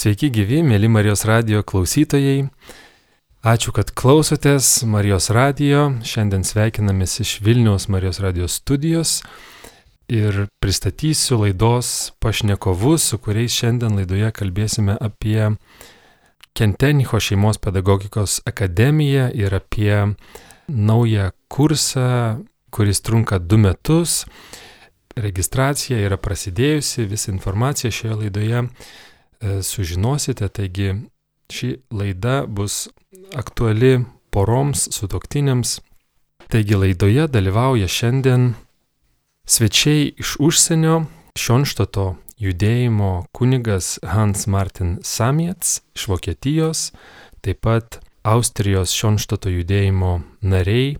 Sveiki gyvi, mėly Marijos radio klausytojai. Ačiū, kad klausotės Marijos radio. Šiandien sveikinamės iš Vilniaus Marijos radio studijos ir pristatysiu laidos pašnekovus, su kuriais šiandien laidoje kalbėsime apie Kentenicho šeimos pedagogikos akademiją ir apie naują kursą, kuris trunka du metus. Registracija yra prasidėjusi, visą informaciją šioje laidoje sužinosite. Taigi ši laida bus aktuali poroms, sutoktiniams. Taigi laidoje dalyvauja šiandien svečiai iš užsienio, Šionštato judėjimo kunigas Hans Martin Samiets iš Vokietijos, taip pat Austrijos Šionštato judėjimo nariai,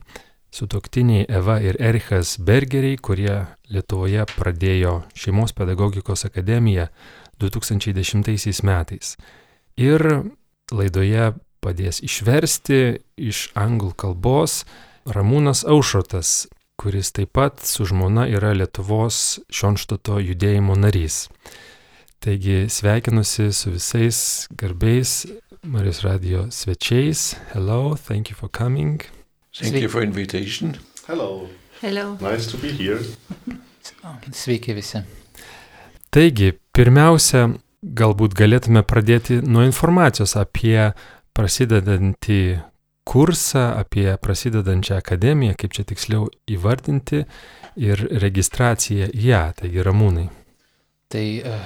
sutoktiniai Eva ir Erichas Bergeriai, kurie Lietuvoje pradėjo šeimos pedagogikos akademiją 2010 metais. Ir laidoje padės išversti iš anglų kalbos Ramūnas Aušrotas, kuris taip pat su žmona yra Lietuvos Šionštato judėjimo narys. Taigi sveikinusi su visais garbiais Marijos radio svečiais. Hello, thank you for coming. Thank Sveiki. you for invitation. Hello. Hello. Nice to be here. Sveiki visi. Taigi, pirmiausia, galbūt galėtume pradėti nuo informacijos apie prasidedantį kursą, apie prasidedančią akademiją, kaip čia tiksliau įvardinti, ir registraciją į ją, taigi ramūnai. Tai e,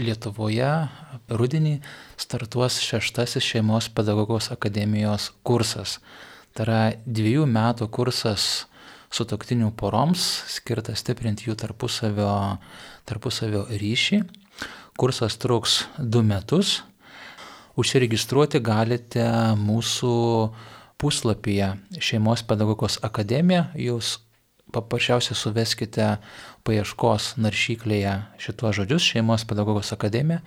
Lietuvoje rudenį startuos šeštasis šeimos pedagogos akademijos kursas. Tai yra dviejų metų kursas sutoktinių poroms, skirtas stiprinti jų tarpusavio, tarpusavio ryšį. Kursas truks du metus. Užsiregistruoti galite mūsų puslapyje Šeimos pedagogos akademija. Jūs paprasčiausiai suveskite paieškos naršyklėje šituos žodžius Šeimos pedagogos akademija.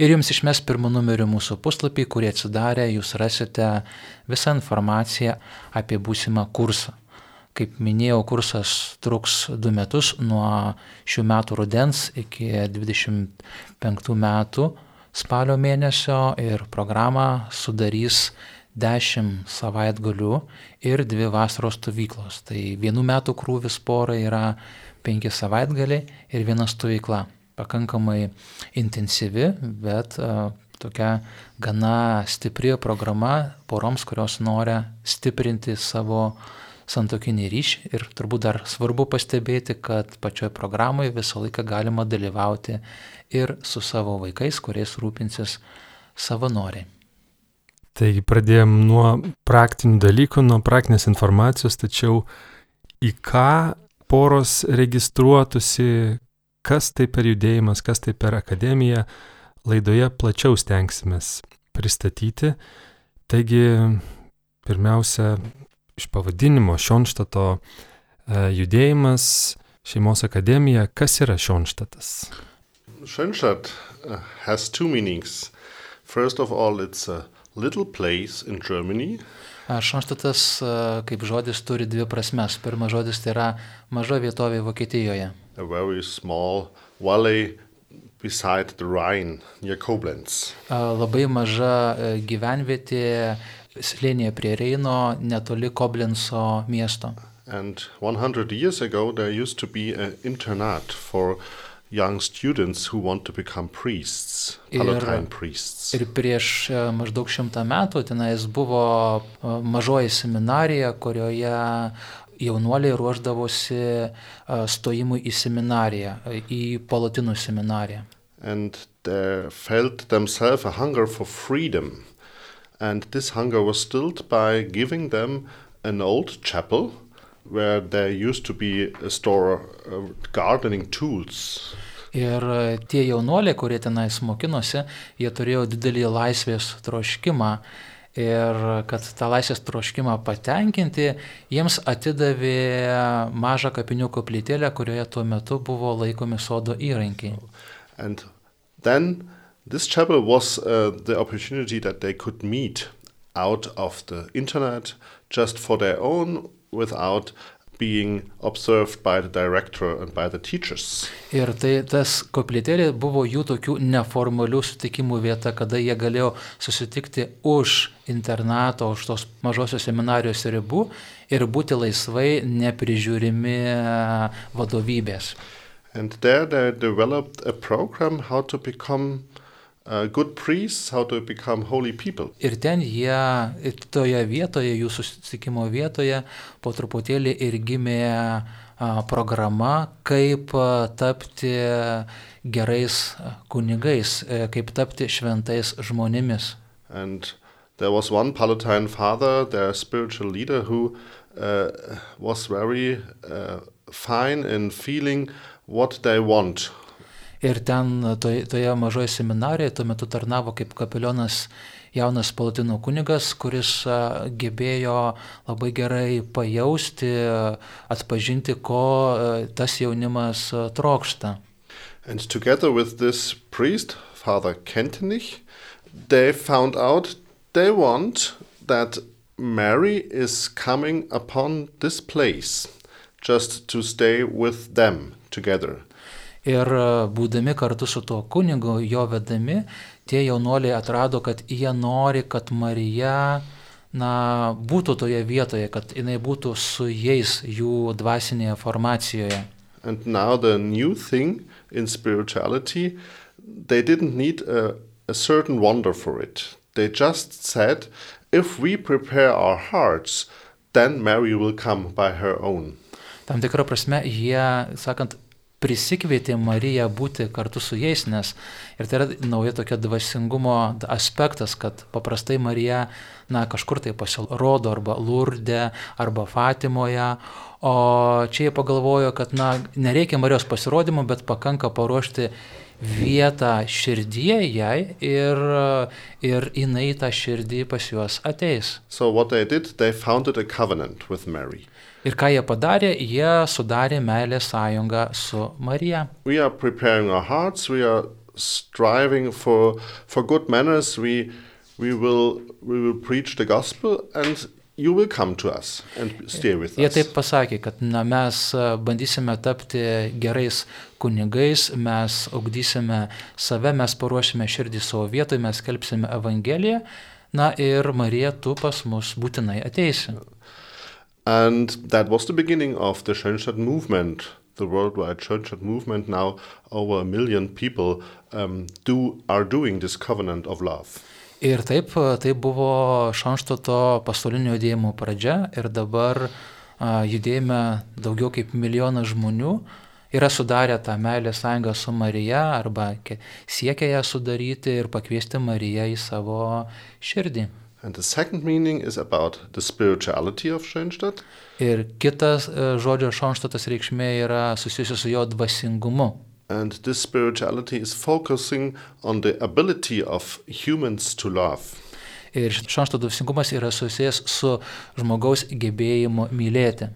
Ir jums išmes pirmų numerių mūsų puslapį, kurį atsidarę jūs rasite visą informaciją apie būsimą kursą. Kaip minėjau, kursas truks du metus nuo šių metų rudens iki 25 metų spalio mėnesio ir programą sudarys 10 savaitgalių ir 2 vasaros stovyklos. Tai vienų metų krūvis pora yra 5 savaitgaliai ir viena stovykla. Pakankamai intensyvi, bet uh, tokia gana stipri programa poroms, kurios nori stiprinti savo uh, santokinį ryšį ir turbūt dar svarbu pastebėti, kad pačioje programoje visą laiką galima dalyvauti ir su savo vaikais, kuriais rūpinsis savanoriai. Taigi pradėjom nuo praktinių dalykų, nuo praktinės informacijos, tačiau į ką poros registruotųsi, kas tai per judėjimas, kas tai per akademiją, laidoje plačiau stengsimės pristatyti. Taigi, pirmiausia, iš pavadinimo Šionštato e, judėjimas, šeimos akademija. Kas yra Šionštatas? Schönstadt uh, has two meanings. First of all, it's a little place in Germany. Šonštatas kaip žodis turi dvi prasmes. Pirmas žodis tai yra maža vietovė Vokietijoje. A very small valley beside the Rhine, near Koblenz. Labai maža gyvenvietė slėnyje prie Reino, netoli Koblenso miesto. And 100 years ago there used to be an internat for young students who want to become priests, Palatine priests. Ir prieš e, maždaug šimtą metų tenais buvo e, mažoji seminarija, kurioje jaunuoliai ruoždavosi e, stojimui į seminariją, į Palatinų seminariją. And they felt themselves a hunger for freedom. And this hunger was stilled by giving them an old chapel where there used to be a store of gardening tools. Ir e, tie jaunuoliai, kurie tenais mokinosi, jie turėjo didelį laisvės troškimą. Ir kad tą laisvės troškimą patenkinti, jiems atidavė mažą kapinių koplytėlę, kurioje tuo metu buvo laikomi sodo įrankiai. And then This chapel was uh, the opportunity that they could meet out of the internet just for their own without being observed by the director and by the teachers. Ir tai tas koplytėlė buvo jų tokių neformalių sutikimų vieta, kada jie galėjo susitikti už internato, už tos mažosios seminarijos ribų ir būti laisvai neprižiūrimi vadovybės. And there they developed a program how to become uh, good priests, how to become holy people. Ir ten jie, toje vietoje, jų susitikimo vietoje, po truputėlį ir gimė programa, kaip tapti gerais kunigais, kaip tapti šventais žmonėmis. And there was one Palatine father, their spiritual leader, who uh, was very uh, fine in feeling what they want Ir ten toje, toje mažoje seminarijoje tuo metu tarnavo kaip kapelionas jaunas kunigas, kuris gebėjo labai gerai pajausti, atpažinti, ko tas jaunimas trokšta. And together with this priest, Father Kentenich, they found out they want that Mary is coming upon this place just to stay with them together. Ir e, būdami kartu su tuo kunigu, jo vedami, tie jaunuoliai atrado, kad jie nori, kad Marija na, būtų toje vietoje, kad jinai būtų su jais jų dvasinėje formacijoje. And now the new thing in spirituality, they didn't need a, a certain wonder for it. They just said, if we prepare our hearts, then Mary will come by her own. Tam tikrą prasme, jie, sakant, prisikvietė Mariją būti kartu su jais, nes ir tai yra nauja tokia dvasingumo aspektas, kad paprastai Marija, na, kažkur tai pasirodo arba Lurde, arba Fatimoje, o čia jie pagalvojo, kad, na, nereikia Marijos pasirodymo, bet pakanka paruošti vietą širdyje jai ir, ir jinai tą širdį pas juos ateis. So what they did, they founded a covenant with Mary. Ir ką jie padarė, jie sudarė meilės sąjungą su Marija. Hearts, we are striving for, for good manners, we, we, will, we will preach the gospel and you will come to us and stay with us. Jie taip pasakė, kad na, mes bandysime tapti gerais kunigais, mes augdysime save, mes paruošime širdį savo vietoje, mes kelpsime Evangeliją, na ir Marija, tu pas mus būtinai ateisi. And that was the beginning of the Schoenstatt movement, the worldwide Schoenstatt movement. Now over a million people um, do, are doing this covenant of love. Ir taip, tai buvo Šanštoto pasaulinio judėjimo pradžia ir dabar a, judėjime daugiau kaip milijonas žmonių yra sudarę tą meilę sąjungą su Marija arba siekia ją sudaryti ir pakviesti Mariją į savo širdį. And the second meaning is about the spirituality of Schoenstatt. Ir kitas uh, žodžio Schoenstattas reikšmė yra susijusi su jo dvasingumu. And this spirituality is focusing on the ability of humans to love. Ir Schoenstatto dvasingumas yra susijęs su žmogaus gebėjimu mylėti.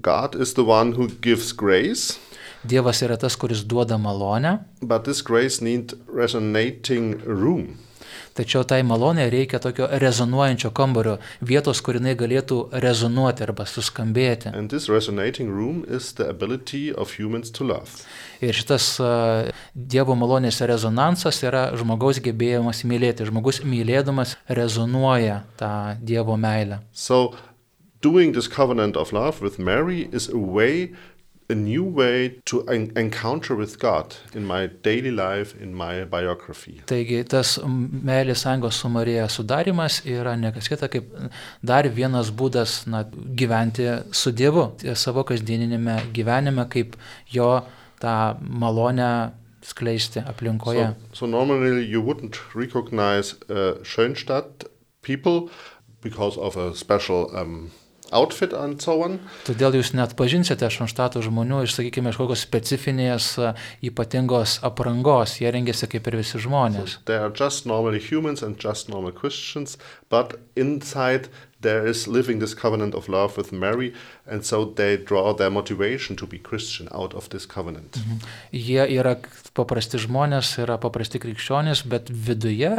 God is the one who gives grace. Dievas yra tas, kuris duoda malonę. But this grace need resonating room. Tačiau tai malonė reikia tokio rezonuojančio kambario, vietos, kur jinai galėtų rezonuoti arba suskambėti. Ir šitas uh, Dievo malonės rezonansas yra žmogaus gebėjimas mylėti. Žmogus mylėdamas rezonuoja tą Dievo meilę. So, doing this covenant of love with Mary is a way a new way to en encounter with God in my daily life, in my biography. Taigi tas meilės sąjungos su Marija sudarimas yra nekas kita kaip dar vienas būdas na, gyventi su Dievu savo kasdieninėme gyvenime, kaip jo tą malonę skleisti aplinkoje. So, so normally you wouldn't recognize uh, Schönstadt people because of a special um, outfit on. Todėl jūs net pažinsite šanštatų žmonių iš, sakykime, iš kokios specifinės ypatingos aprangos, jie rengiasi kaip ir visi žmonės. So they are just normally humans and just normal Christians, but inside there is living this covenant of love with Mary, and so they draw their motivation to be Christian out of this covenant. Mhm. Jie yra paprasti žmonės, yra paprasti krikščionys, bet viduje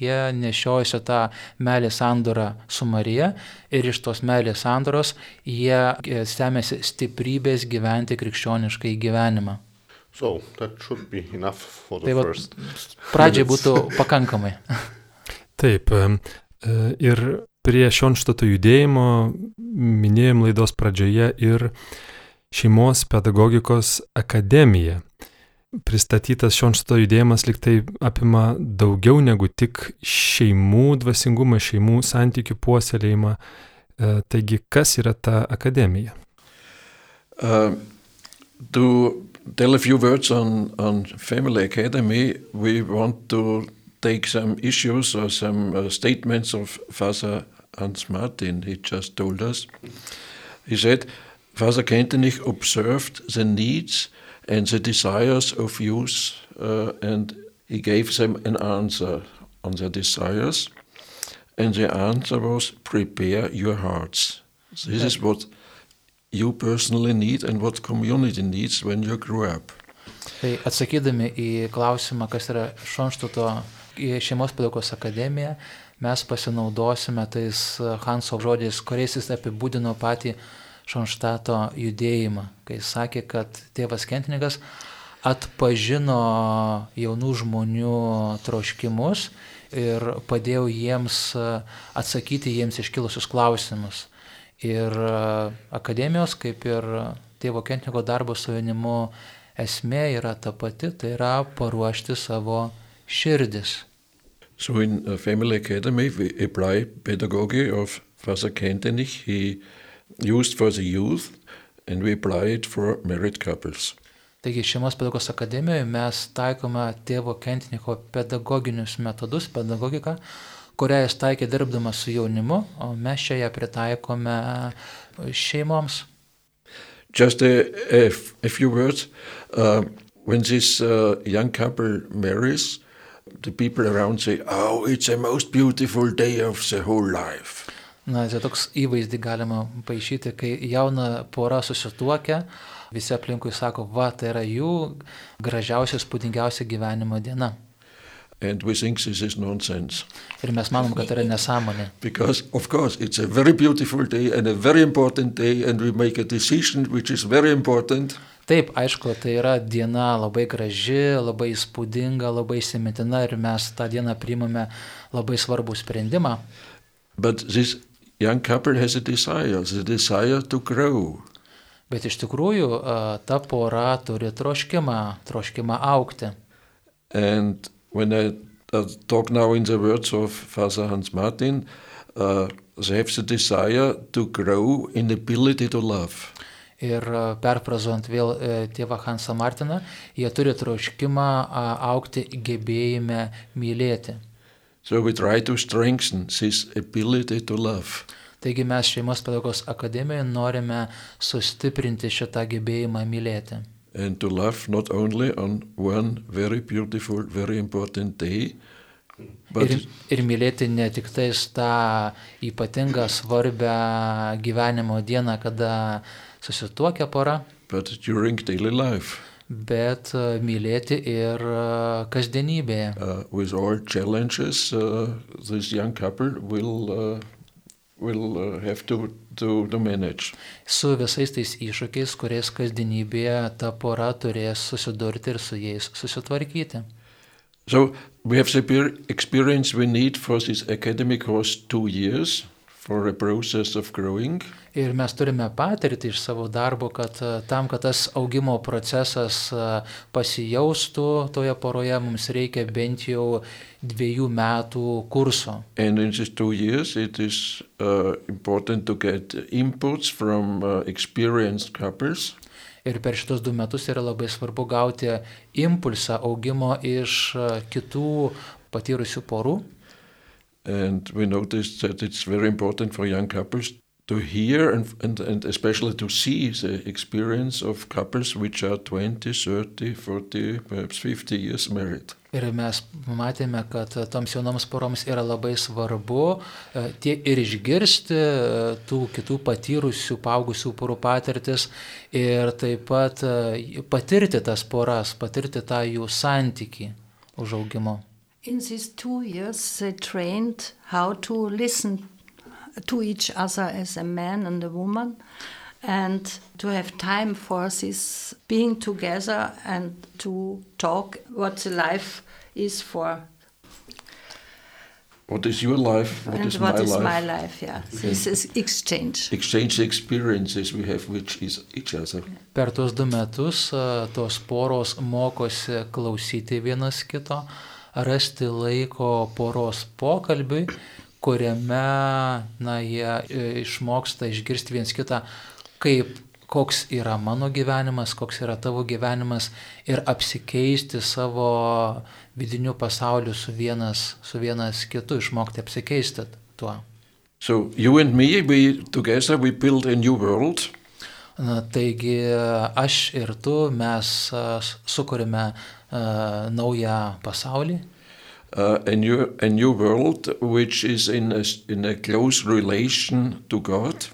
jie nešiojasi tą meilės sandorą su Marija ir iš tos meilės sandoros jie e, stemiasi stiprybės gyventi krikščioniškai gyvenimą. So, that should be enough for the Tai va, first. pradžiai būtų pakankamai. Taip, e, ir prie Šionštato judėjimo minėjom laidos pradžioje ir šeimos pedagogikos akademiją. Pristatytas Šionštato judėjimas liktai apima daugiau negu tik šeimų dvasingumą, šeimų santykių puoselėjimą. E, Taigi, kas yra ta akademija? Uh, to tell a few words on, on Family Academy, we want to take some issues or some uh, statements of Father Hans Martin, he just told us. He said, Father Kentenich observed the needs and the desires of youth, uh, and he gave them an answer on their desires. And the answer was, prepare your hearts. This is what you personally need and what community needs when you grow up. Tai atsakydami į klausimą, kas yra Šonštuto šeimos pedagogos akademija, mes pasinaudosime tais Hanso žodžiais, kuriais jis apibūdino patį Šonštato judėjimą, kai sakė, kad tėvas Kentinikas atpažino jaunų žmonių troškimus ir padėjo jiems atsakyti jiems iškilusius klausimus. Ir akademijos, kaip ir tėvo Kentniko darbo su jaunimu, esmė yra ta pati, tai yra paruošti savo širdis. So in uh, Family Academy, we apply pedagogy of Father Kentenich. He used for the youth, and we apply it for married couples. Taigi šeimos pedagogos akademijoje mes taikome tėvo Kentiniko pedagoginius metodus, pedagogiką, kurią jis taikė dirbdamas su jaunimu, o mes čia ją pritaikome šeimoms. Just a, a, a few words. Uh, when this uh, young couple marries, the people around say, Oh, it's the most beautiful day of the whole life. Na, tai toks įvaizdį galima paaišyti, kai jauna pora susituokia, visi aplinkui sako, va, tai yra jų gražiausia, spūdingiausia gyvenimo diena. Ir mes manom, kad tai yra nesąmonė. Because, of course, it's a very beautiful day and a very important day, and we make a decision which is very important. Taip, aišku, tai yra diena labai graži, labai įspūdinga, labai įsimintina ir mes tą dieną priimame labai svarbų sprendimą. But this young couple has a desire, the desire to grow. Bet iš tikrųjų a, ta pora turi troškimą, troškimą aukti. And when I uh, talk now in the words of Father Hans Martin, uh, they have the desire to grow in ability to love. Ir a, perfrazuojant vėl e, tėvą Hansą Martiną, jie turi troškimą aukti gebėjime mylėti. So we try to strengthen this ability to love. Taigi mes šeimos pedagogos akademijoje norime sustiprinti šitą gebėjimą mylėti. And to love not only on one very beautiful, very important day, but Ir, ir mylėti ne tik tais tą ypatingą svarbę gyvenimo dieną, kada susituokia pora, but during daily life, bet e, mylėti ir e, kasdienybėje. uh, will uh, will uh, have to, to to manage. Su visais tais iššūkiais, kuriais kasdienybėje ta pora turės susidurti ir su jais susitvarkyti. So we have the peer experience we need for this academic course two years for a process of growing. Ir mes turime patirti iš savo darbo, kad e, tam, kad tas augimo procesas e, pasijaustų toje poroje, mums reikia bent jau dviejų metų kurso. Years, it is uh, important to get inputs from uh. Ir per šitos du metus yra labai svarbu gauti impulsą augimo iš e, kitų patyrusių porų. And we noticed that it's very important for young couples to hear and, and, and especially to see the experience of couples which are 20, 30, 40, perhaps 50 years married. Ir mes matėme, kad toms jaunoms poroms yra labai svarbu e, tie ir išgirsti e, tų kitų patyrusių, paaugusių porų patirtis ir taip pat e, patirti tas poras, patirti tą jų santyki užaugimo. In these two years, they trained how to listen to each other as a man and a woman and to have time for this being together and to talk what the life is for. What is your life? What and is, what my, is life? my life? Yeah, this is exchange. Exchange experiences we have with each other. Per tuos du metus tos poros mokosi klausyti vienas kito, rasti laiko poros pokalbiui, kuriame na, jie išmoksta išgirsti viens kitą kaip koks yra mano gyvenimas, koks yra tavo gyvenimas ir apsikeisti savo vidiniu pasauliu su vienas, su vienas kitu, išmokti apsikeisti tuo. So you and me, we together we build a new world. Na, taigi aš ir tu mes sukūrėme uh, naują pasaulį. Uh, a, new, a new world which is in a, in a close relation to God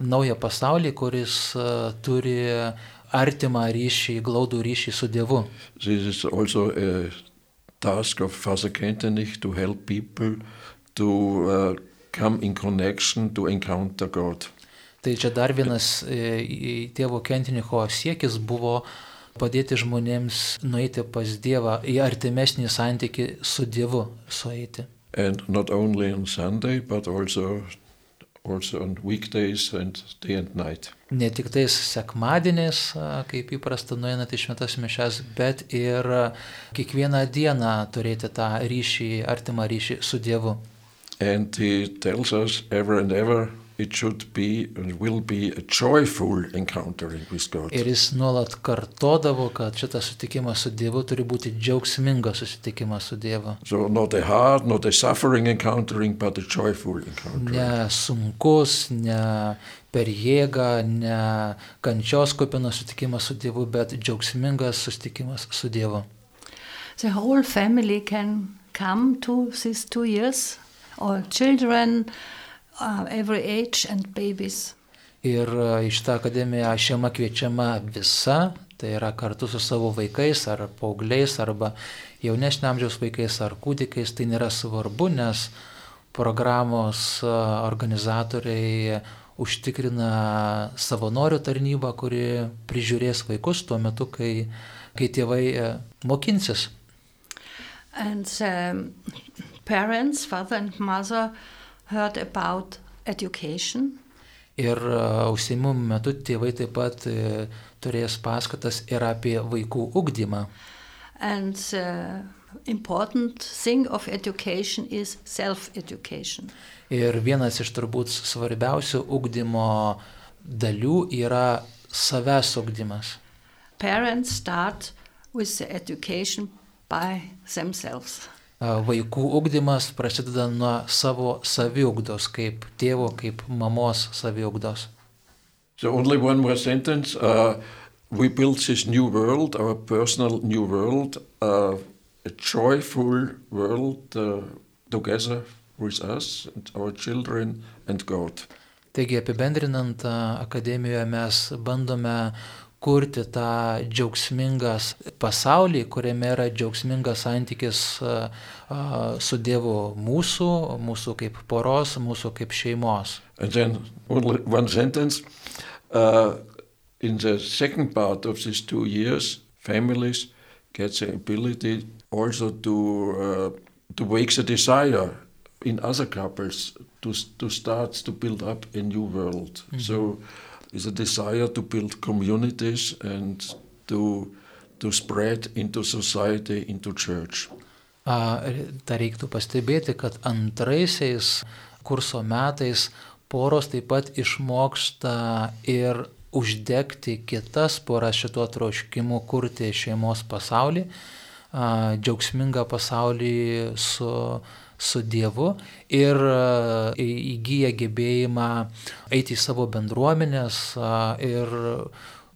naują pasaulį, kuris uh, turi artimą ryšį, glaudų ryšį su Dievu. This is also a task of Father Kentenich to help people to uh, come in connection to encounter God. Tai čia dar vienas e, tėvo Kentinicho siekis buvo padėti žmonėms nueiti pas Dievą, į artimesnį santyki su Dievu sueiti. And not only on Sunday, but also also on weekdays and day and night. Ne tik tais sekmadieniais, kaip įprasta nueinat į šventas mišes, bet ir kiekvieną dieną turėti tą ryšį, artimą ryšį su Dievu. And he tells us ever and ever it should be and will be a joyful encountering with God. Ir jis nuolat kartodavo, kad šitas susitikimas su Dievu turi būti džiaugsmingas susitikimas su Dievu. So not a hard, not a suffering encountering, but a joyful encountering. Ne sunkus, ne per jėgą, ne kančios kupinas susitikimas su Dievu, bet džiaugsmingas susitikimas su Dievu. The whole family can come to these two years, or children, uh, every age and babies. Ir uh, iš tą akademiją šeima kviečiama visa, tai yra kartu su savo vaikais ar paaugliais arba jaunesnio amžiaus vaikais ar kūdikiais, tai nėra svarbu, nes programos uh, organizatoriai užtikrina savanorių tarnybą, kuri prižiūrės vaikus tuo metu, kai, kai tėvai uh, mokinsis. And um, parents, father and mother, heard about education. Ir uh, užsiimimų metu tėvai taip pat uh, turės paskatas ir apie vaikų ugdymą. And uh, important thing of education is self-education. Ir vienas iš turbūt svarbiausių ugdymo dalių yra savęs ugdymas. Parents start with the education by themselves vaikų ugdymas prasideda nuo savo saviugdos, kaip tėvo, kaip mamos saviugdos. So only one more sentence. Uh, we built this new world, our personal new world, uh, a joyful world uh, together with us and our children and God. Taigi apibendrinant akademijoje mes bandome kurti tą džiaugsmingą pasaulį, kuriame yra džiaugsmingas santykis su Dievu mūsų, mūsų kaip poros, mūsų kaip šeimos. And then one sentence. Uh, in the second part of these two years, families get the ability also to uh, to wake the desire in other couples to to start to build up a new world. Mm -hmm. So is a desire to build communities and to, to spread into society, into church. Dar reiktų pastebėti, kad antraisiais kurso metais poros taip pat išmoksta ir uždegti kitas poras šituo troškimu kurti šeimos pasaulį, džiaugsmingą pasaulį su su Dievu ir įgyja gebėjimą eiti į savo bendruomenės ir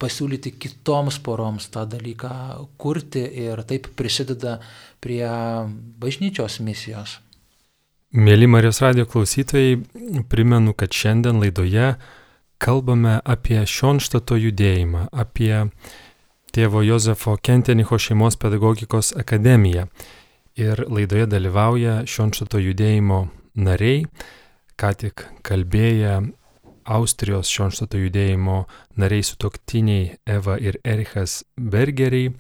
pasiūlyti kitoms poroms tą dalyką kurti ir taip prisideda prie bažnyčios misijos. Mėly Marijos radio klausytojai, primenu, kad šiandien laidoje kalbame apie Šionštato judėjimą, apie tėvo Jozefo Kentenicho šeimos pedagogikos akademiją. Ir laidoje dalyvauja Šionštato judėjimo nariai, ką tik kalbėję Austrijos Šionštato judėjimo nariai sutoktiniai Eva ir Erichas Bergeriai.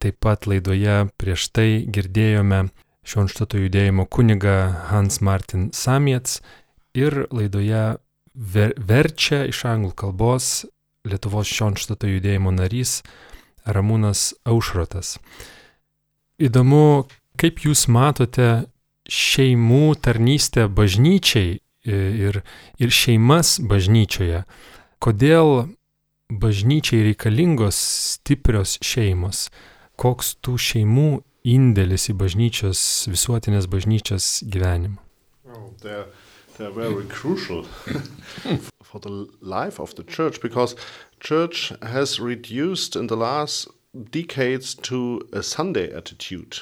Taip pat laidoje prieš tai girdėjome Šionštato judėjimo kuniga Hans Martin Samiets ir laidoje ver, verčia iš anglų kalbos Lietuvos Šionštato judėjimo narys Ramūnas Aušrotas. Įdomu, kaip jūs matote šeimų tarnystę bažnyčiai ir, ir šeimas bažnyčioje. Kodėl bažnyčiai reikalingos stiprios šeimos? Koks tų šeimų indėlis į bažnyčios, visuotinės bažnyčios gyvenimą? Oh, they're, they're very crucial for the life of the church because church has reduced in the last decades to a Sunday attitude.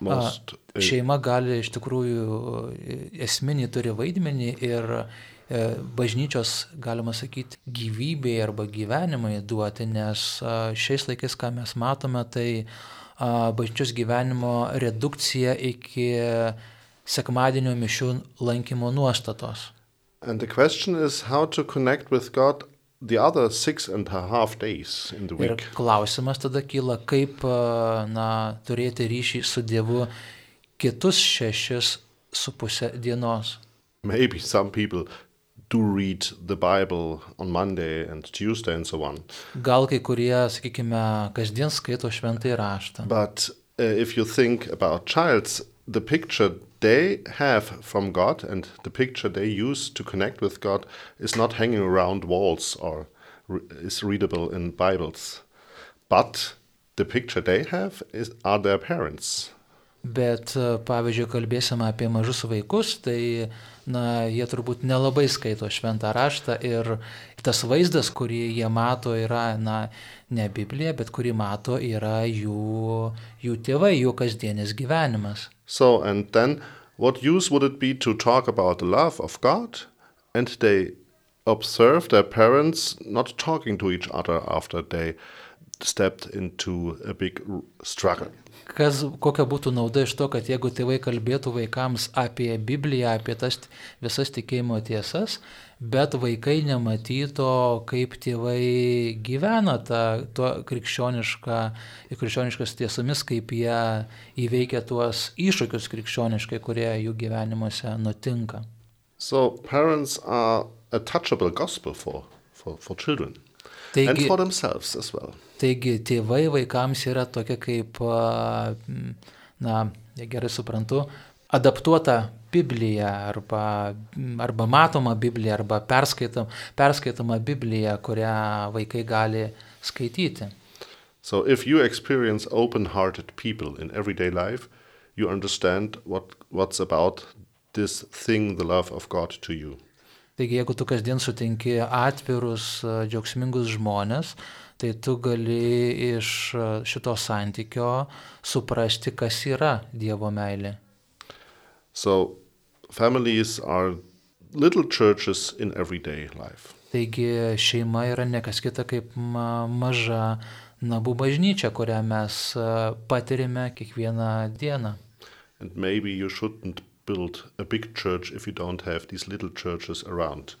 Most, šeima gali iš tikrųjų esminį turi vaidmenį ir bažnyčios, galima sakyti, gyvybei arba gyvenimai duoti, nes šiais laikais, ką mes matome, tai bažnyčios gyvenimo redukcija iki sekmadienio mišių lankymo nuostatos. And the question is how to connect with God the other six and a half days in the week. Ir klausimas tada kyla, kaip na, turėti ryšį su Dievu kitus šešis su pusę dienos. Maybe some people do read the Bible on Monday and Tuesday and so on. Gal kai kurie, sakykime, kasdien skaito šventąjį raštą. But uh, if you think about childs, the picture they have from God and the picture they use to connect with God is not hanging around walls or re is readable in Bibles. But the picture they have is, are their parents. Bet, pavyzdžiui, kalbėsime apie mažus vaikus, tai, na, jie turbūt nelabai skaito šventą raštą ir tas vaizdas, kurį jie mato, yra, na, ne Biblija, bet kurį mato, yra jų, jų tėvai, jų kasdienis gyvenimas. So, and then what use would it be to talk about the love of God and they observe their parents not talking to each other after they stepped into a big struggle? Kas, kokia būtų nauda iš to, kad jeigu tėvai kalbėtų vaikams apie Bibliją, apie tas visas tikėjimo tiesas, bet vaikai nematyto, kaip tėvai gyvena tą krikščionišką, krikščioniškas tiesomis, kaip jie įveikia tuos iššūkius krikščioniškai, kurie jų gyvenimuose nutinka. So parents are a touchable gospel for, for, for children. Taigi, and for themselves as well. Taigi tėvai vaikams yra tokia kaip, na, gerai suprantu, adaptuota Biblija arba, arba matoma Biblija arba perskaitom, perskaitoma Biblija, kurią vaikai gali skaityti. So if you experience open-hearted people in everyday life, you understand what, what's about this thing, the love of God to you. Taigi, jeigu tu kasdien sutinki atvirus, džiaugsmingus žmonės, tai tu gali iš šito santykio suprasti, kas yra Dievo meilė. So, families are little churches in everyday life. Taigi, šeima yra nekas kita kaip maža namų bažnyčia, kurią mes patirime kiekvieną dieną. And maybe you shouldn't build a big church if you don't have these little churches around.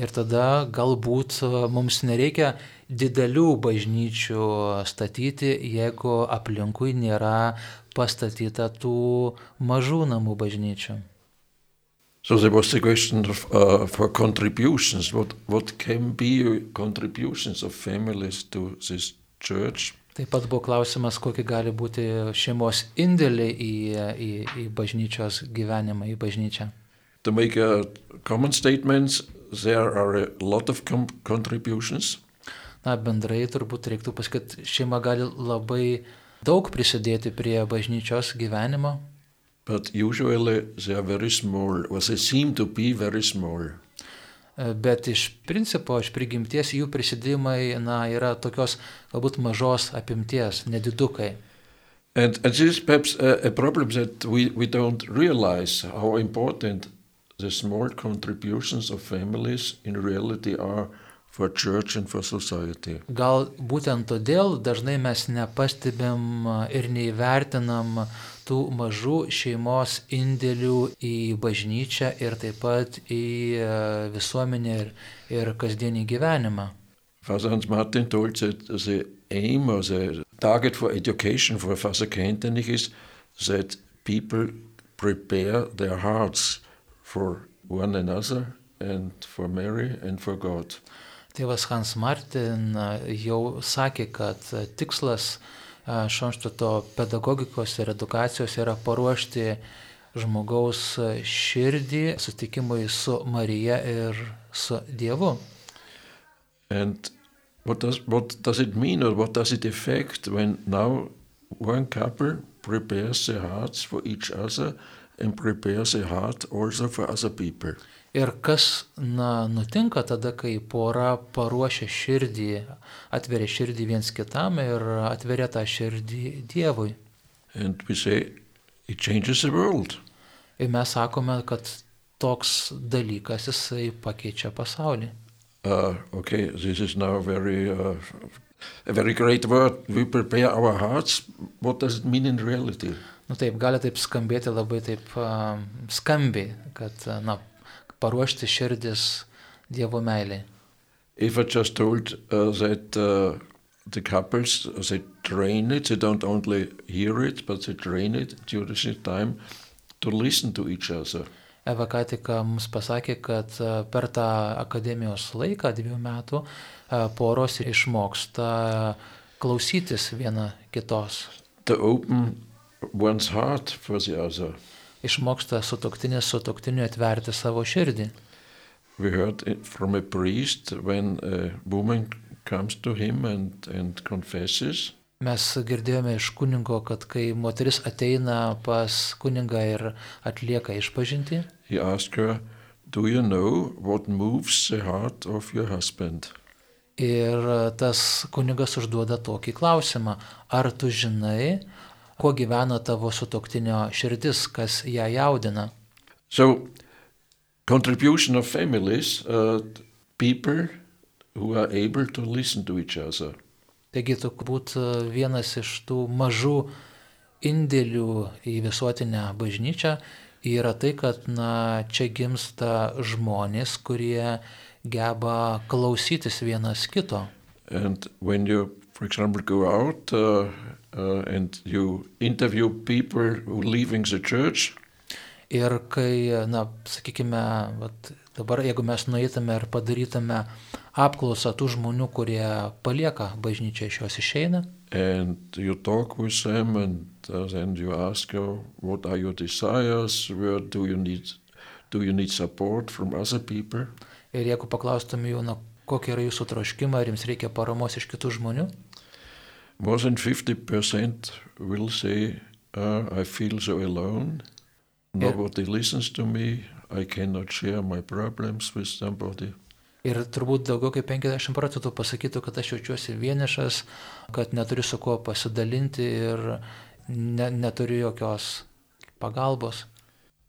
Ir tada galbūt mums nereikia didelių bažnyčių statyti, jeigu aplinkui nėra pastatyta tų mažų namų bažnyčių. So there was the question of, uh, for contributions. What, what can be contributions of families to this church? Taip pat buvo klausimas, kokie gali būti šeimos indėliai į, į, į bažnyčios gyvenimą, į bažnyčią. To make a common statements, there are a lot of contributions. Na, bendrai turbūt reiktų pasakyti, šeima gali labai daug prisidėti prie bažnyčios gyvenimo. But usually they are very small, or they seem to be very small. bet iš principo, iš prigimties jų prisidėjimai na, yra tokios galbūt mažos apimties, nedidukai. And, and this is perhaps a, a problem that we, we don't realize how important the small contributions of families in reality are for church and for society. Gal būtent todėl dažnai mes nepastebim ir neįvertinam tų mažų šeimos indėlių į bažnyčią ir taip pat į visuomenę ir, ir kasdienį gyvenimą. Father Hans Martin told that the aim or the target for education for Father Kentenich is that people prepare their hearts for one another and for Mary and for God. Tėvas Hans Martin jau sakė, kad tikslas Šonštato pedagogikos ir edukacijos yra paruošti žmogaus širdį sutikimui su Marija ir su Dievu. And what does, what does it mean or what does it affect when now one couple prepares their hearts for each other and prepares a heart also for other people? Ir kas na, nutinka tada, kai pora paruošia širdį, atveria širdį viens kitam ir atveria tą širdį Dievui. Say, ir mes sakome, kad toks dalykas jisai pakeičia pasaulį. Uh, okay, this is now very, uh, a very great word. We prepare our hearts. What does it mean in reality? Nu taip, gali taip skambėti labai taip uh, skambiai, kad, na, paruošti širdis Dievo meiliai. If I just told uh, that uh, the couples, they train it, they don't only hear it, but they train it during the time to listen to each other. Eva ką tik mums pasakė, kad per tą akademijos laiką, dviejų metų, poros išmoksta klausytis viena kitos. To open one's heart for the other išmoksta sutoktinis sutoktiniu atverti savo širdį. We heard from a priest when a woman comes to him and, and confesses. Mes girdėjome iš kuningo, kad kai moteris ateina pas kuningą ir atlieka išpažinti, her, Do you know what moves the heart of your husband? Ir tas kunigas užduoda tokį klausimą, ar tu žinai, kuo gyvena tavo sutoktinio širdis, kas ją jaudina. So, contribution of families, uh, people who are able to listen to each other. Taigi turbūt uh, vienas iš tų mažų indėlių į visuotinę bažnyčią yra tai, kad na, čia gimsta žmonės, kurie geba klausytis vienas kito. And when you, for example, go out uh, uh, and you interview people who leaving the church. Ir kai, na, sakykime, vat, dabar jeigu mes nueitume ir padarytume apklausą tų žmonių, kurie palieka bažnyčią iš jos išeina. And you talk with them and then you ask you, what are your desires, where do you need, do you need support from other people. Ir jeigu paklaustume jų, na, kokie yra jūsų troškimai, ar jums reikia paramos iš kitų žmonių. more than 50% will say, uh, I feel so alone. Nobody yeah. listens to me. I cannot share my problems with somebody. Ir turbūt daugiau kaip 50 procentų pasakytų, kad aš jaučiuosi vienišas, kad neturiu su kuo pasidalinti ir ne, neturiu jokios pagalbos.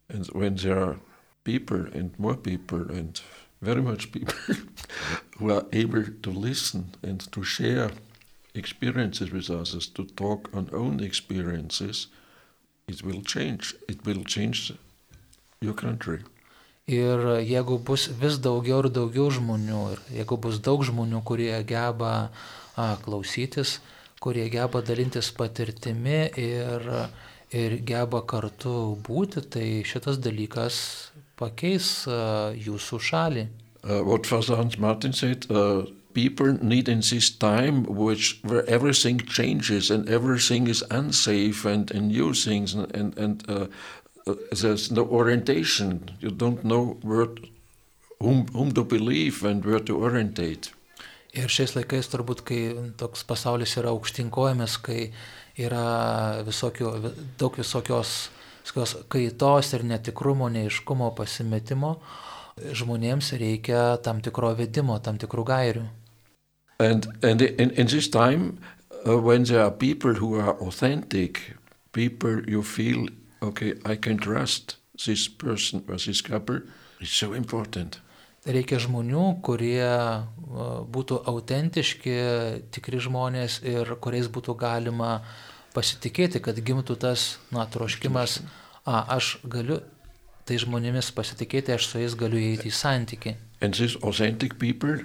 And when there are people and more people and very much people who are able to listen and to share experiences with others, to talk on own experiences, it will change. It will change your country. Ir jeigu bus vis daugiau ir daugiau žmonių, ir jeigu bus daug žmonių, kurie geba a, klausytis, kurie geba dalintis patirtimi ir, ir geba kartu būti, tai šitas dalykas pakeis a, jūsų šalį. Uh, what Father Hans Martin said, uh, people need in this time which where everything changes and everything is unsafe and, and new things and, and, and uh, there's no orientation. You don't know where, whom, whom to believe and where to orientate. Ir šiais laikais turbūt, kai toks pasaulis yra aukštinkojamas, kai yra visokio, daug visokios kaitos ir netikrumo, neiškumo, pasimetimo, žmonėms reikia tam tikro vedimo, tam tikrų gairių. And, and in, in this time, uh, when there are people who are authentic, people you feel, okay, I can trust this person or this couple, it's so important. Reikia žmonių, kurie uh, būtų autentiški, tikri žmonės ir kuriais būtų galima pasitikėti, kad gimtų tas, na, troškimas, a, aš galiu tai žmonėmis pasitikėti, aš su jais galiu įeiti į santyki. And these authentic people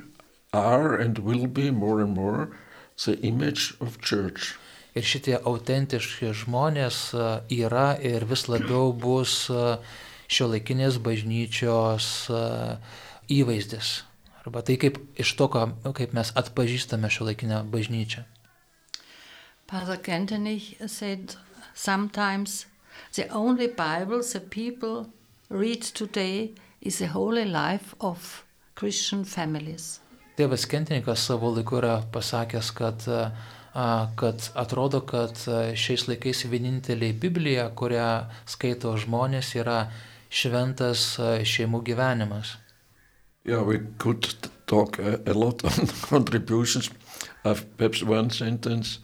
are and will be more and more the image of church. Ir šitie autentiški žmonės a, yra ir vis labiau bus šio laikinės bažnyčios a, įvaizdis. Arba tai kaip iš to, kaip mes atpažįstame šio laikinę bažnyčią. Father Kentenich said sometimes the only Bible the people read today is the holy life of Christian families. Tėvas Kentinikas savo laiku yra pasakęs, kad, a, kad atrodo, kad šiais laikais vienintelė Biblija, kurią skaito žmonės, yra šventas šeimų gyvenimas. Yeah, we could talk a, a lot on contributions. I've perhaps one sentence.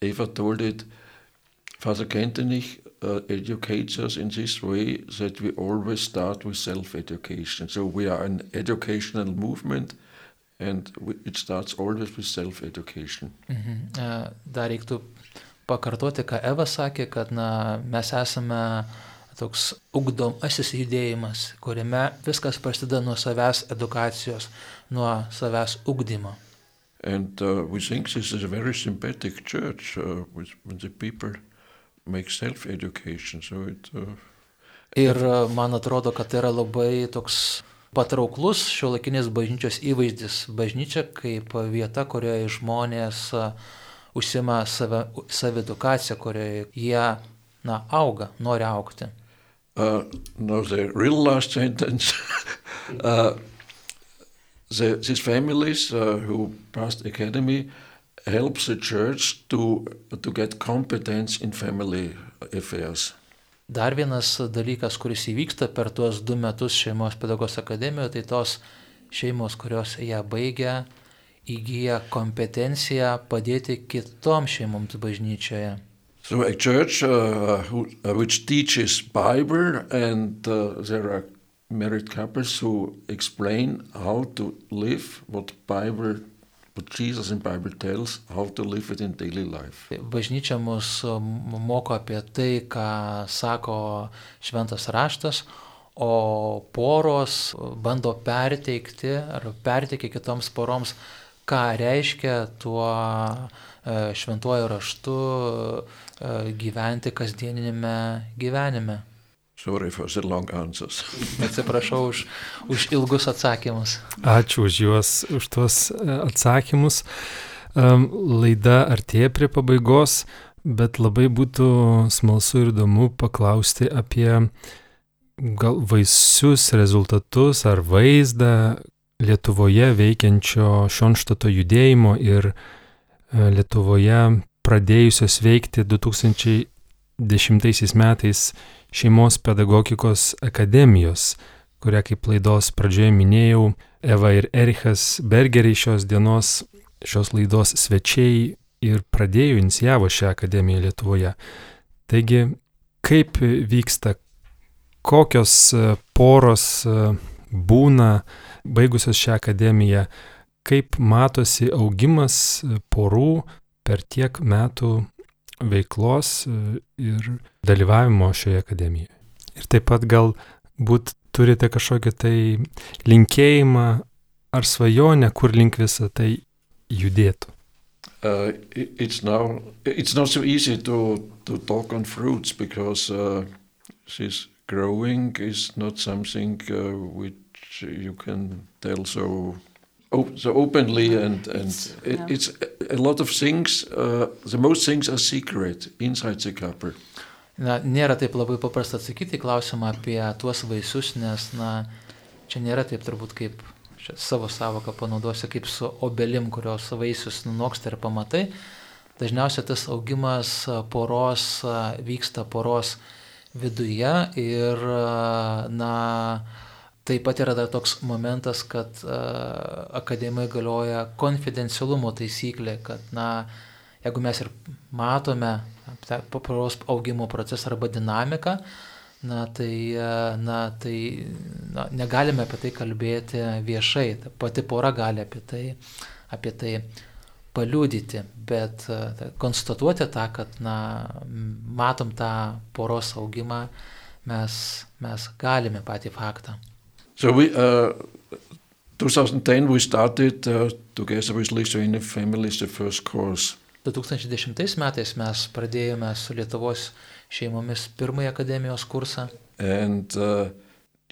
Eva told it. Father Kentenich uh, educates us in this way that we always start with self-education. So we are an educational movement, and it starts always with self-education. Mhm. A, Dar reiktų pakartoti, ką Eva sakė, kad na, mes esame toks ugdomasis judėjimas, kuriame viskas prasideda nuo savęs edukacijos, nuo savęs ugdymo. And uh, we think this is a very sympathetic church uh, with, when the people make self-education. So it. Uh, Ir a, man atrodo, kad tai yra labai toks patrauklus šiuolaikinės bažnyčios įvaizdis. Bažnyčia kaip vieta, kurioje žmonės užsima save, savidukaciją, kurioje jie na, auga, nori aukti. Uh, no, the real last sentence. uh, the, these families uh, who passed academy helps the church to to get competence in family affairs. Dar vienas dalykas, kuris įvyksta per tuos du metus šeimos pedagogos akademijoje, tai tos šeimos, kurios ją baigia, įgyja kompetenciją padėti kitoms šeimoms bažnyčioje. So a church uh, who, uh, which teaches Bible and uh, there are married couples who explain how to live what Bible, Bažnyčia mus moko apie tai, ką sako šventas raštas, o poros bando perteikti ar perteikti kitoms poroms, ką reiškia tuo e, šventuoju raštu e, gyventi kasdieninėme gyvenime. Sorry for the long answers. Atsiprašau už, už ilgus atsakymus. Ačiū už juos, už tuos e, atsakymus. Laida artėja prie pabaigos, bet labai būtų smalsu ir įdomu paklausti apie gal vaisius, rezultatus ar vaizdą Lietuvoje veikiančio Šonštato judėjimo ir e, Lietuvoje pradėjusios veikti 2010 metais šeimos pedagogikos akademijos, kurią kaip laidos pradžioje minėjau, Eva ir Erichas Bergeriai šios dienos, šios laidos svečiai ir pradėjo, inicijavo šią akademiją Lietuvoje. Taigi, kaip vyksta, kokios e, poros e, būna baigusios šią akademiją, kaip matosi augimas e, porų per tiek metų veiklos e, ir dalyvavimo šioje akademijoje. Ir taip pat galbūt turite kažkokį tai linkėjimą ar svajonę, kur link visą tai judėtų. Uh, it's now it's not so easy to to talk on fruits because uh, this growing is not something uh, which you can tell so op- so openly and and It's- it, yeah. it's a- lot of things. Uh, the most things are secret inside the couple. Na, nėra taip labai paprasta atsakyti klausimą apie tuos vaisius, nes, na, čia nėra taip turbūt kaip, čia savo savoką panaudosiu, kaip su obelim, kurios vaisius nunoksta ir pamatai. Dažniausiai tas augimas poros vyksta poros viduje ir, na, taip pat yra dar toks momentas, kad akademijoje galioja konfidencialumo taisyklė, kad, na, jeigu mes ir matome poros augimo procesą arba dinamiką, na tai, na, tai na, negalime apie tai kalbėti viešai, ta pati pora gali apie tai, apie tai paliūdyti, bet konstatuoti tą, kad na, matom tą poros augimą, mes, mes galime patį faktą. So we, uh, 2010 we started uh, together with Lithuanian families the first course. 2010 metais mes pradėjome su Lietuvos šeimomis pirmąjį akademijos kursą. And uh,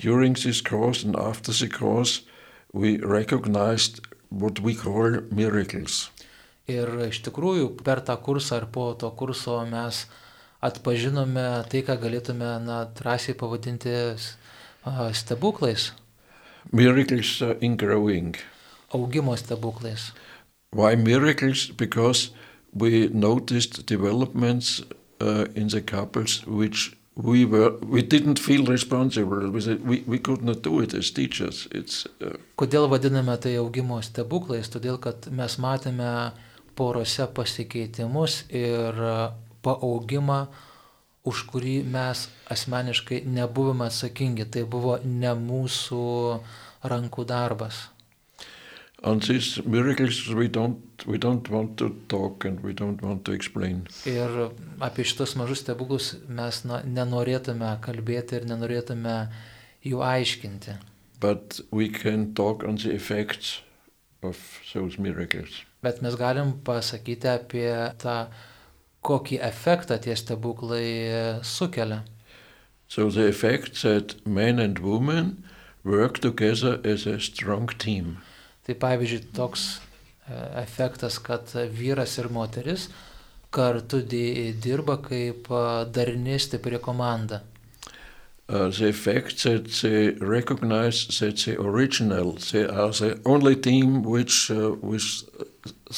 during this course and after the course we recognized what we call miracles. Ir iš tikrųjų per tą kursą ir po to kurso mes atpažinome tai, ką galėtume na, drąsiai pavadinti uh, stebuklais. Miracles in growing. Augimo stebuklais. Why miracles? Because we noticed developments uh, in the couples which we were we didn't feel responsible we, we, we could not do it as teachers it's uh, Kodėl vadiname tai augimo stebuklais? Todėl, kad mes matėme porose pasikeitimus ir paaugimą, už kurį mes asmeniškai nebuvome atsakingi. Tai buvo ne mūsų rankų darbas. miracles we don't we don't Ir apie šitos mažus stebuklus mes na, nenorėtume kalbėti ir nenorėtume jų aiškinti. Bet mes galim pasakyti apie tą, kokį efektą tie stebuklai sukelia. so the effect that men and women work together as a strong team Tai pavyzdžiui, toks e, efektas, kad vyras ir moteris kartu di- dirba kaip e, darni stipri komanda. uh, the effect that they recognize that the original they are the only team which uh, with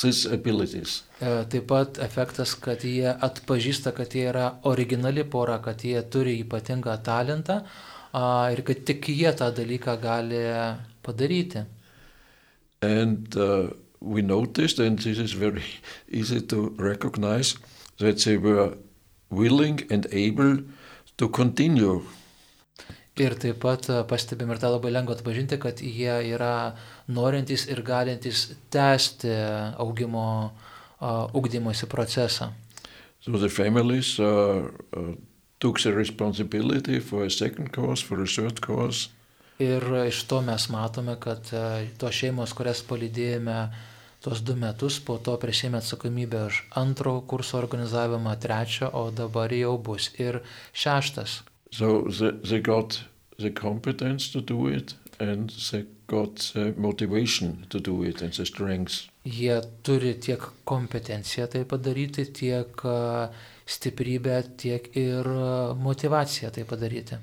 these abilities E, Taip pat efektas, kad jie atpažįsta, kad jie yra originali pora, kad jie turi ypatingą talentą a, ir kad tik jie tą dalyką gali padaryti. And uh, we noticed, and this is very easy to recognize, that they were willing and able to continue. Ir taip pat a, pastebim ir tą labai lengva atpažinti, kad jie yra norintys ir galintys tęsti augimo, a, ugdymosi procesą. So the families uh, uh, took the responsibility for a second course, for a third course, Ir iš to mes matome, kad e, tos šeimos, kurias palydėjome tuos du metus, po to prisėmė atsakomybę už antro kurso organizavimą, trečio, o dabar jau bus ir šeštas. So they, they got the competence to do it and they got the motivation to do it and the strength. Jie turi tiek kompetenciją tai padaryti, tiek stiprybę, tiek ir motivaciją tai padaryti.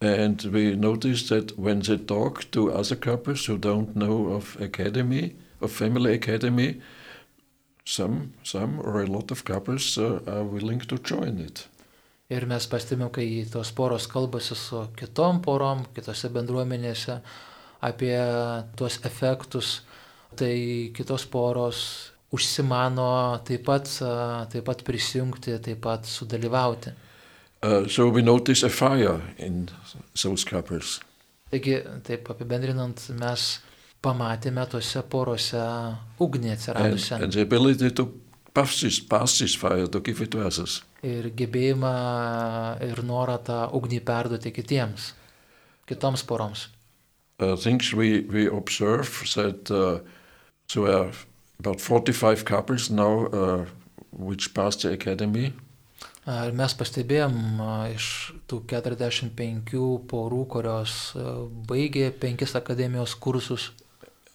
And we noticed that when they talk to other couples who don't know of academy, of family academy, some, some or a lot of couples uh, are willing to join it. Ir mes pastebėjom, kai tos poros kalbasi su kitom porom, kitose bendruomenėse apie tuos efektus, tai kitos poros užsimano taip pat, taip pat prisijungti, taip pat sudalyvauti. Uh, so. Taigi, taip apibendrinant, mes pamatėme tose porose ugnį And, atsiradusią and the ir gebėjimą ir norą tą ugnį perduoti kitiems, kitoms poroms. Uh, things we, we observe that uh, there are about 45 couples now uh, which passed the academy. Ir mes pastebėjom a, iš tų 45 porų, kurios a, baigė penkis akademijos kursus,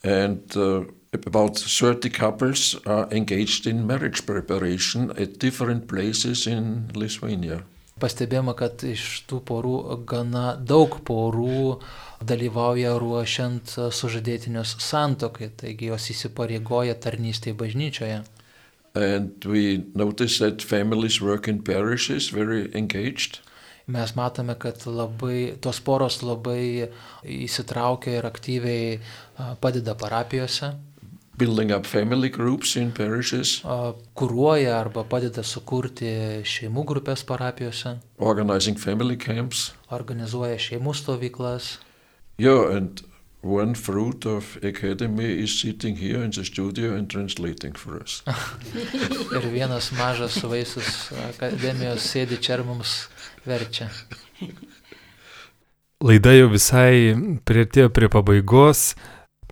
And uh, about 30 couples are engaged in marriage preparation at different places in Lithuania. pastebėjome, kad iš tų porų gana daug porų dalyvauja ruošiant sužadėtinius santokai, taigi jos įsipareigoja tarnystėje bažnyčioje. And we notice that families work in parishes very engaged. mes matome, kad labai, tos poros labai įsitraukia ir aktyviai padeda parapijose. Building up family groups in parishes. Kuruoja arba padeda sukurti šeimų grupės parapijose. Organizing family camps. Organizuoja šeimų stovyklas. Yeah, and one fruit of academy is sitting here in the studio and translating for us. ir vienas mažas vaisius akademijos sėdi čia ir mums verčia. Laida jau visai prieartėjo prie pabaigos.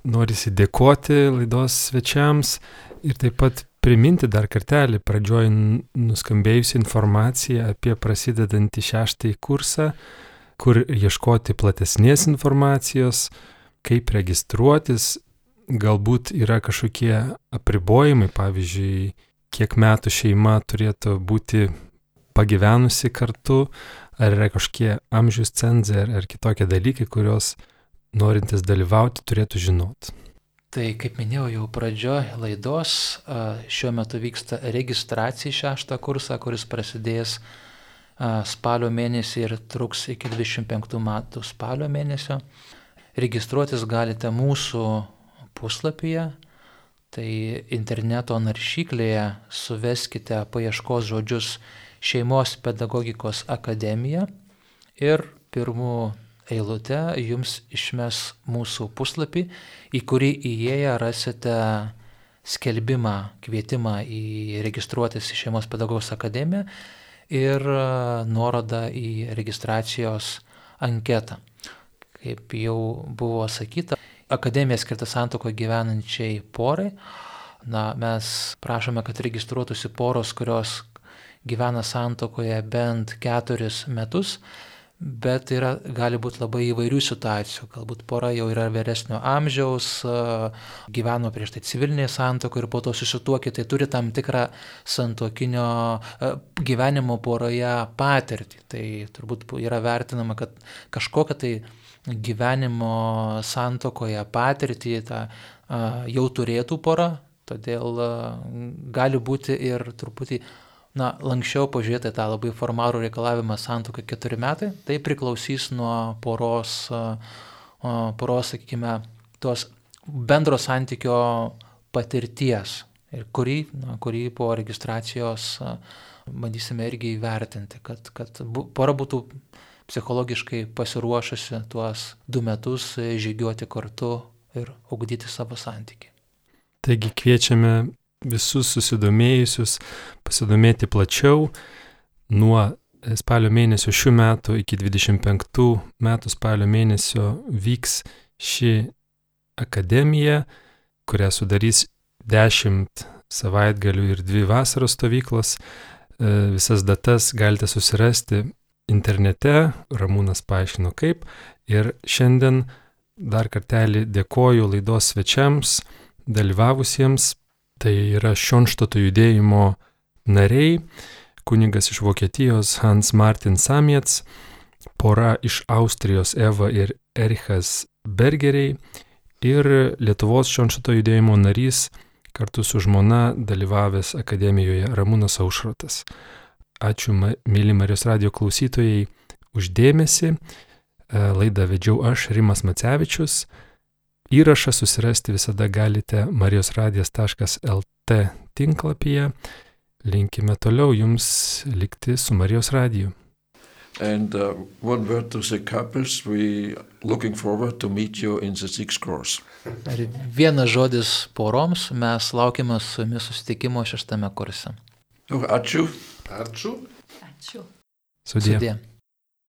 Norisi dėkoti laidos svečiams ir taip pat priminti dar kartelį pradžioj nuskambėjusi informacija apie prasidedantį šeštąjį kursą, kur ieškoti platesnės informacijos, kaip registruotis, galbūt yra kažkokie apribojimai, pavyzdžiui, kiek metų šeima turėtų būti pagyvenusi kartu, ar yra kažkokie amžius cenzai ar, ar kitokie dalykai, kuriuos norintis dalyvauti turėtų žinoti. Tai kaip minėjau jau pradžioje laidos, šiuo metu vyksta registracija į šeštą kursą, kuris prasidės spalio mėnesį ir truks iki 25 metų spalio mėnesio. Registruotis galite mūsų puslapyje, tai interneto naršyklėje suveskite paieškos žodžius šeimos pedagogikos akademija ir pirmų eilute jums išmes mūsų puslapį, į kurį įėję rasite skelbimą, kvietimą į registruotis į Šeimos pedagogos akademiją ir nuorodą į registracijos anketą. Kaip jau buvo sakyta, akademija skirta santoko gyvenančiai porai. Na, mes prašome, kad registruotųsi poros, kurios gyvena santokoje bent keturis metus, bet yra, gali būti labai įvairių situacijų. Galbūt pora jau yra vyresnio amžiaus, gyveno prieš tai civilinėje santokoje ir po to susituokė, tai turi tam tikrą santokinio gyvenimo poroje patirtį. Tai turbūt yra vertinama, kad kažkokia tai gyvenimo santokoje patirtį tą jau turėtų pora, todėl gali būti ir truputį na, lankščiau pažiūrėti tą labai formalų reikalavimą santokai keturi metai, tai priklausys nuo poros, poros sakykime, tos bendro santykio patirties, ir kurį, na, kurį po registracijos bandysime irgi įvertinti, kad, kad pora būtų psichologiškai pasiruošusi tuos du metus žygiuoti kartu ir augdyti savo santyki. Taigi kviečiame visus susidomėjusius pasidomėti plačiau nuo spalio mėnesio šių metų iki 25 metų spalio mėnesio vyks ši akademija, kurią sudarys 10 savaitgalių ir 2 vasaros stovyklos. E, visas datas galite susirasti internete, Ramūnas paaiškino kaip. Ir šiandien dar kartelį dėkoju laidos svečiams, dalyvavusiems Tai yra Šionštato judėjimo nariai, kunigas iš Vokietijos Hans Martin Samiets, pora iš Austrijos Eva ir Erichas Bergeriai ir Lietuvos Šionštato judėjimo narys kartu su žmona dalyvavęs akademijoje Ramūnas Aušrotas. Ačiū, mėly Marijos radio klausytojai, uždėmesi. Laidą vedžiau aš, Rimas Macevičius. Įrašą susirasti visada galite marijosradijas.lt tinklapyje. Linkime toliau jums likti su Marijos radiju. And uh, one word to the couples, we looking forward to meet you in the sixth course. Ir vienas žodis poroms, mes laukiame su jumis susitikimo šeštame kurse. Ačiū. Ačiū. Ačiū. Sudie. Sudie.